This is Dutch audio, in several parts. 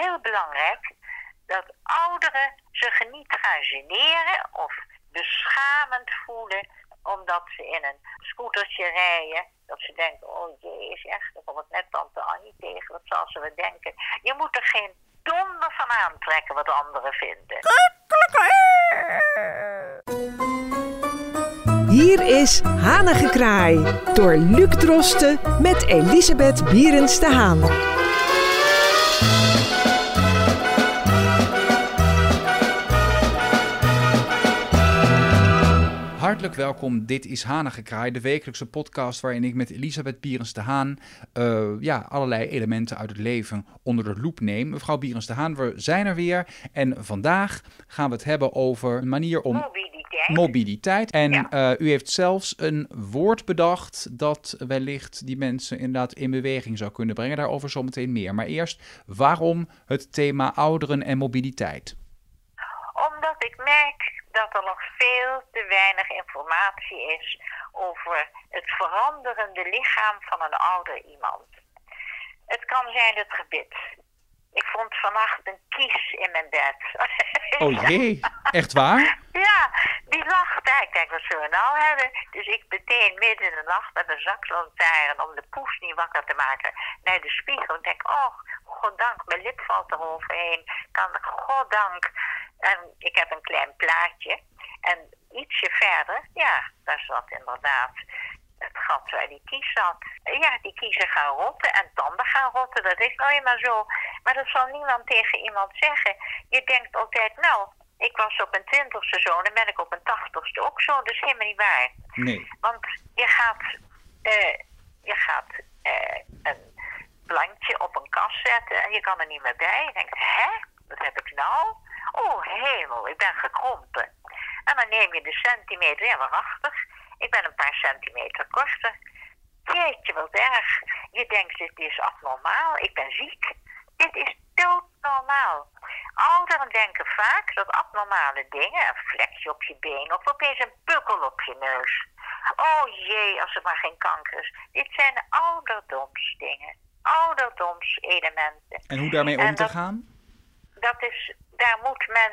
heel belangrijk dat ouderen zich niet gaan generen of beschamend voelen omdat ze in een scootertje rijden. Dat ze denken, oh jee, is echt, dan komt het net tante Annie tegen, wat zal ze wel denken. Je moet er geen donder van aantrekken wat anderen vinden. Hier is Hanengekraai door Luc Drosten met Elisabeth Bierens de Haan. Hartelijk welkom. Dit is Hanengekraai, de wekelijkse podcast waarin ik met Elisabeth Bierens de Haan uh, ja, allerlei elementen uit het leven onder de loep neem. Mevrouw Bierens de Haan, we zijn er weer en vandaag gaan we het hebben over een manier om... Mobiliteit. Mobiliteit. En uh, u heeft zelfs een woord bedacht dat wellicht die mensen inderdaad in beweging zou kunnen brengen. Daarover zometeen meer. Maar eerst, waarom het thema ouderen en mobiliteit? Omdat ik merk dat er nog veel te weinig informatie is over het veranderende lichaam van een ouder iemand. Het kan zijn het gebit. Ik vond vannacht een kies in mijn bed. Oh jee, echt waar? Ja, die lag daar. Ik denk, wat zullen we nou hebben? Dus ik meteen midden in de nacht met een zaklantaarn om de poes niet wakker te maken naar de spiegel. En denk, oh, goddank, mijn lip valt eroverheen. Kan goddank en ik heb een klein plaatje. En ietsje verder, ja, daar zat inderdaad het gat waar die kies zat. Ja, die kiezen gaan rotten en tanden gaan rotten. Dat is nou eenmaal zo. Maar dat zal niemand tegen iemand zeggen. Je denkt altijd, nou, ik was op een twintigste zo, dan ben ik op een tachtigste ook zo. Is helemaal niet waar. Nee. Want je gaat, uh, je gaat uh, een plantje op een kast zetten en je kan er niet meer bij. Je denkt, hè, wat heb ik nou? Oh hemel, ik ben gekrompen. En dan neem je de centimeter, ja waarachtig, ik ben een paar centimeter korter. Jeetje, wat erg. Je denkt, dit is abnormaal, ik ben ziek. Dit is doodnormaal. Ouderen denken vaak dat abnormale dingen, een vlekje op je been of opeens een pukkel op je neus. Oh jee, als het maar geen kanker is. Dit zijn ouderdomsdingen. Ouderdomselementen. En hoe daarmee om te gaan? Dat is daar moet men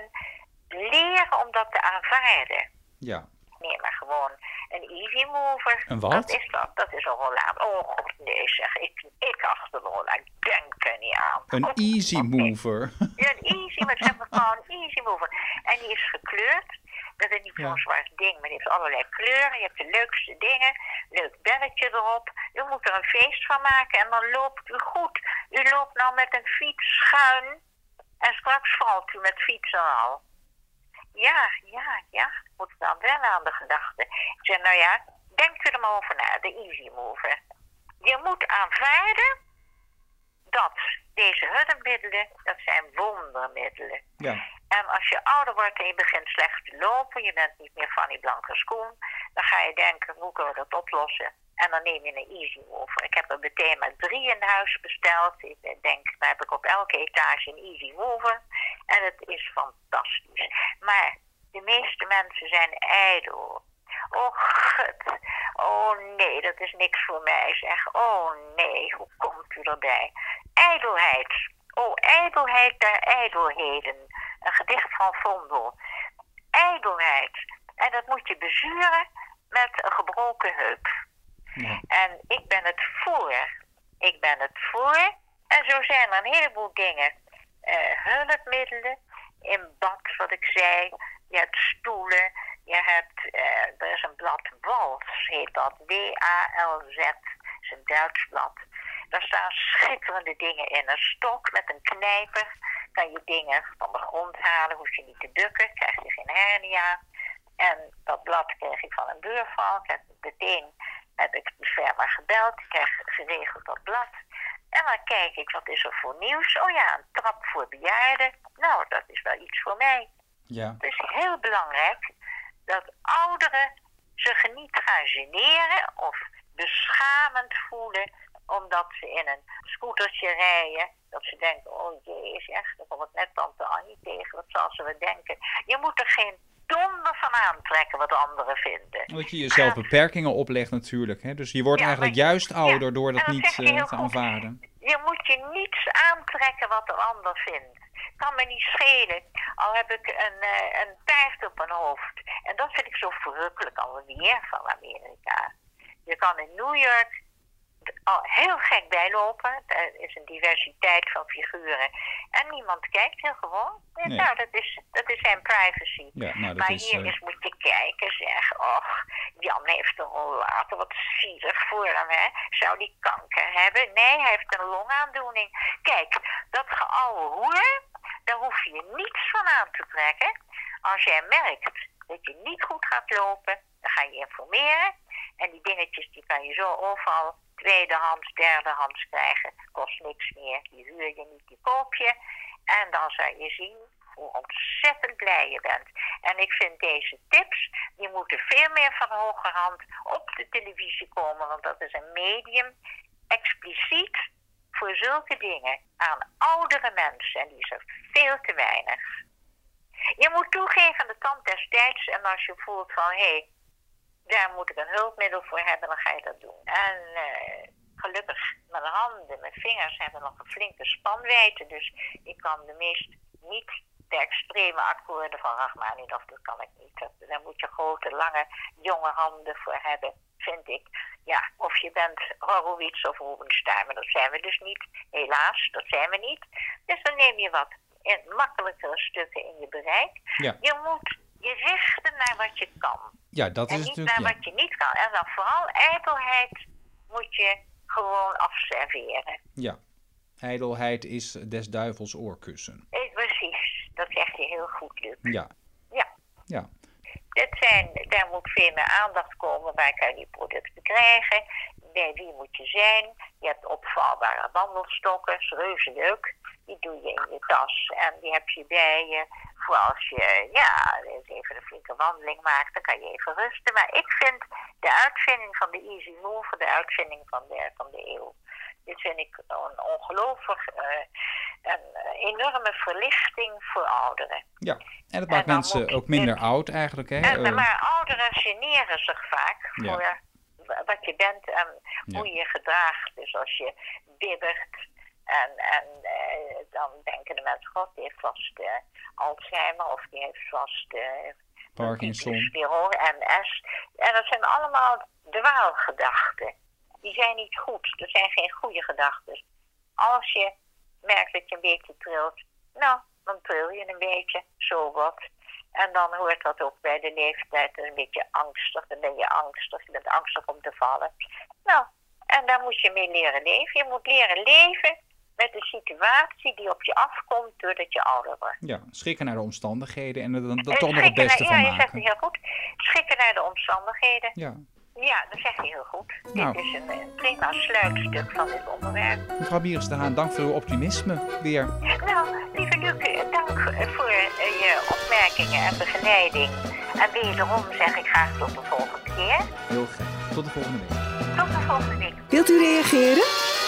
leren om dat te aanvaarden. Ja. Nee, maar gewoon een easy mover. Een wat? Dat is dat. Dat is een rollaat. Oh god, nee zeg. Ik, ik achter de rollaat. Ik denk er niet aan. Een oh, easy mover? Ja, een easy, maar zeg maar gewoon een easy mover. En die is gekleurd. Dat is niet zo'n ja. zwart ding, maar die heeft allerlei kleuren. Je hebt de leukste dingen. Leuk belletje erop. U moet er een feest van maken en dan loopt u goed. U loopt nou met een fiets schuin en straks valt u met fietsen al. Ja, ja, ja. Moet dan wel aan de gedachte. Ik zeg, nou ja, denkt u er maar over na, de easy mover. Je moet aanvaarden dat deze hulpmiddelen, dat zijn wondermiddelen. Ja. En als je ouder wordt en je begint slecht te lopen, je bent niet meer van die blanke schoen, dan ga je denken, hoe kunnen we dat oplossen? En dan neem je een Easy Mover. Ik heb er meteen maar drie in huis besteld. Ik denk, dan heb ik op elke etage een Easy Mover. En het is fantastisch. Maar de meeste mensen zijn ijdel. Oh, gut. Oh nee, dat is niks voor mij. Zeg, oh nee, hoe komt u erbij? Ijdelheid. Oh, ijdelheid der ijdelheden. Een gedicht van Vondel. Ijdelheid. En dat moet je bezuren met een gebroken heup. En ik ben het voor. Ik ben het voor. En zo zijn er een heleboel dingen. Uh, hulpmiddelen in bad, wat ik zei. Je hebt stoelen. Je hebt, uh, er is een blad Wals, heet dat. W-A-L-Z. is een Duits blad. Daar staan schitterende dingen in. Een stok met een knijper. Kan je dingen van de grond halen. Hoef je niet te bukken. Krijg je geen hernia. En dat blad kreeg ik van een buurvrouw. Ik heb meteen heb ik de firma gebeld, ik krijg geregeld dat blad. En dan kijk ik, wat is er voor nieuws? Oh ja, een trap voor bejaarden. Nou, dat is wel iets voor mij. Ja. Het is heel belangrijk dat ouderen zich niet gaan generen of beschamend voelen omdat ze in een scootertje rijden. Dat ze denken, oh jee, is echt, dan komt het net tante Annie tegen, wat zal ze wel denken. Je moet er geen donder van aantrekken wat anderen vinden. Dat je jezelf beperkingen oplegt natuurlijk. Hè? Dus je wordt eigenlijk juist ouder door dat niet uh, te aanvaarden. Je moet je niets aantrekken wat een ander vindt. Kan me niet schelen. Al heb ik een, uh, een taart op mijn hoofd. En dat vind ik zo verrukkelijk alweer van Amerika. Je kan in New York al heel gek bijlopen. Er is een diversiteit van figuren. En niemand kijkt heel gewoon. Nee. Nou, dat is, dat is zijn privacy. Ja, nou, maar is, hier eens moet je kijken, zeg. Och, Jan heeft een rollator, wat zielig voor hem, hè. Zou die kanker hebben? Nee, hij heeft een longaandoening. Kijk, dat geouwe hoer, daar hoef je niets van aan te trekken. Als jij merkt dat je niet goed gaat lopen, dan ga je informeren. En die dingetjes die kan je zo overal tweedehands, derdehands krijgen. Kost niks meer. Die huur je niet, die koop je. En dan zal je zien hoe ontzettend blij je bent. En ik vind deze tips, die moeten veel meer van hogerhand op de televisie komen. Want dat is een medium expliciet voor zulke dingen aan oudere mensen. En die is er veel te weinig. Je moet toegeven aan de kant destijds. En als je voelt van, hé, hey, daar moet ik een hulpmiddel voor hebben, dan ga je dat doen. En uh, gelukkig, mijn handen, mijn vingers hebben nog een flinke spanwijdte. Dus ik kan de meest niet de extreme akkoorden van Rachmaninoff, dat kan ik niet. Dat, daar moet je grote, lange, jonge handen voor hebben, vind ik. Ja, of je bent Horowitz of Rubinstein, maar dat zijn we dus niet. Helaas, dat zijn we niet. Dus dan neem je wat makkelijkere stukken in je bereik. Ja. Je moet je richten naar wat je kan. Ja, dat en is niet natuurlijk... naar wat je niet kan. En dan vooral ijdelheid moet je gewoon afserveren. ja. Ijdelheid is des duivels oorkussen. Eh, Precies, dat zeg je heel goed, Luc. Ja. Ja. Ja. Dat zijn, daar moet veel meer aandacht komen. Waar kan je die producten krijgen? Bij wie moet je zijn? Je hebt opvouwbare wandelstokken, is reuze leuk. Die doe je in je tas en die heb je bij je. Voor als je ja, eens even een flinke wandeling maakt, dan kan je even rusten. Maar ik vind de uitvinding van de Easy Move de uitvinding van de, van de eeuw. Dit vind ik een ongelooflijk, uh, een enorme verlichting voor ouderen. Ja, en dat maakt mensen moet ook minder dit- oud eigenlijk. Hè? En, Eh, maar ouderen generen zich vaak Ja. voor wat je bent en Ja. hoe je je gedraagt. Dus als je bibbert en, en eh, dan denken de mensen, god, die heeft vast eh, Alzheimer of die heeft vast eh, Parkinson. MS. En dat zijn allemaal dwaalgedachten. Die zijn niet goed. Dat zijn geen goede gedachten. Als je merkt dat je een beetje trilt, nou, dan tril je een beetje, zo wat. En dan hoort dat ook bij de leeftijd een beetje angstig. Dan ben je angstig, je bent angstig om te vallen. Nou, en daar moet je mee leren leven. Je moet leren leven met de situatie die op je afkomt doordat je ouder wordt. Ja, schikken naar de omstandigheden en er dan, En dan toch nog het beste naar- van Ja, je zegt maken. het heel goed. Schikken naar de omstandigheden. Ja. Ja, dat zeg je heel goed. Nou. Dit is een, een prima sluitstuk van dit onderwerp. Mevrouw Bieres de Haan, dank voor uw optimisme weer. Nou, lieve Luc, eh, dank eh, voor eh, je opmerkingen en begeleiding. En wederom zeg ik graag tot de volgende keer. Heel graag. Tot de volgende week. Tot de volgende week. Wilt u reageren?